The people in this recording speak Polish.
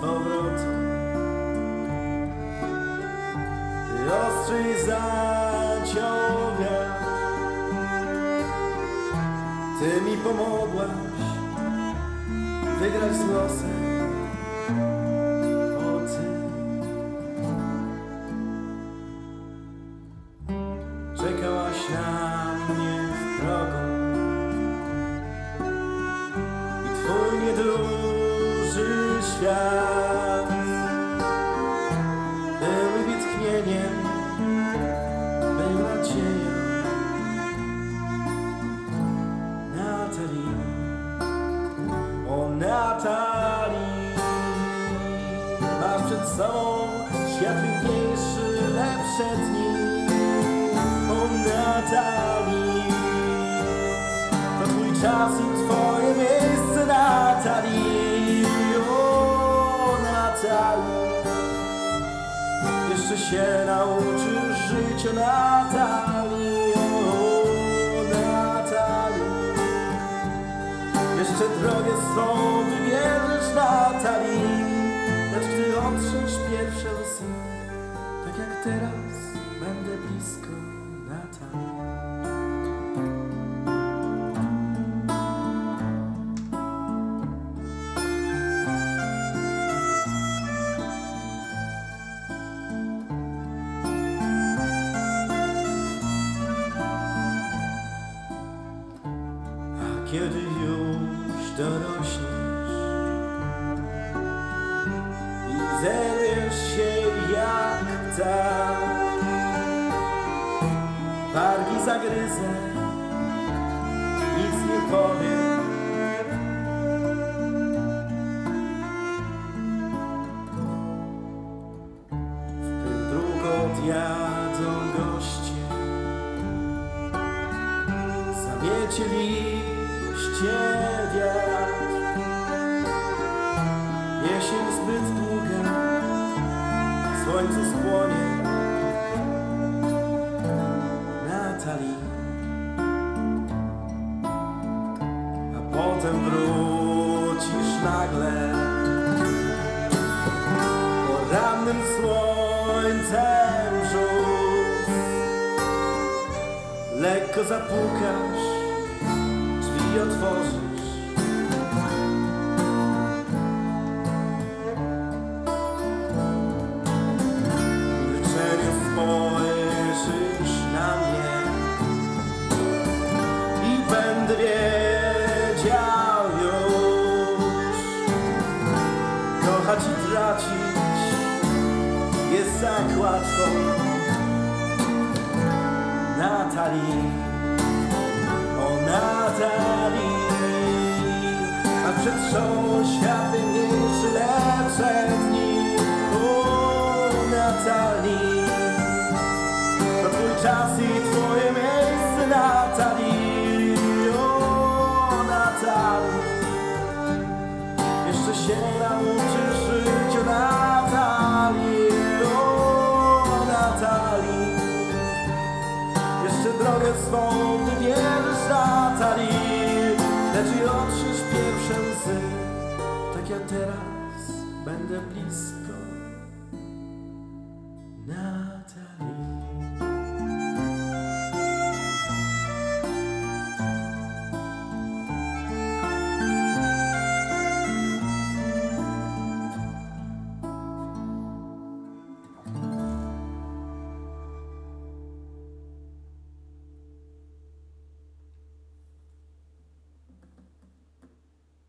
powrotu. Ty ostrzej zaciął wiatr. Ty mi pomogłaś wygrać z losem. Czekałaś na świat był wytchnieniem, był nadzieją. Natalii, o Natalii, masz przed sobą świat piękniejszy, lepsze dni. O Natalii, to twój czas i twoje jeszcze się nauczysz życia, Natalii. O Natalii, jeszcze drogę swą wybierzesz, Natalii. Lecz gdy otrzesz pierwsze łzy, tak jak teraz, będę blisko, kiedy już dorośniesz. I zerwiesz się jak ptak, wargi zagryzę, nic nie powiem. W pył dróg odjadą goście, Zamiecie liście wiatr. Jesień zbyt długa Słońce spłonie. Natalii A potem wrócisz nagle. Porannym słońcem rzut Lekko zapukasz drzwi otworzysz. Milczeniu spojrzysz na mnie i będę wiedział już, kochać i tracić jest tak łatwo. O Natalii A przed szą świat piękniejszy, lepsze dni O Natalii To twój czas i twoje miejsce Natalii O Natalii Jeszcze się nauczysz drogę swą wybierzesz Natalii Lecz i otrzysz pierwsze łzy Tak jak teraz będę blisko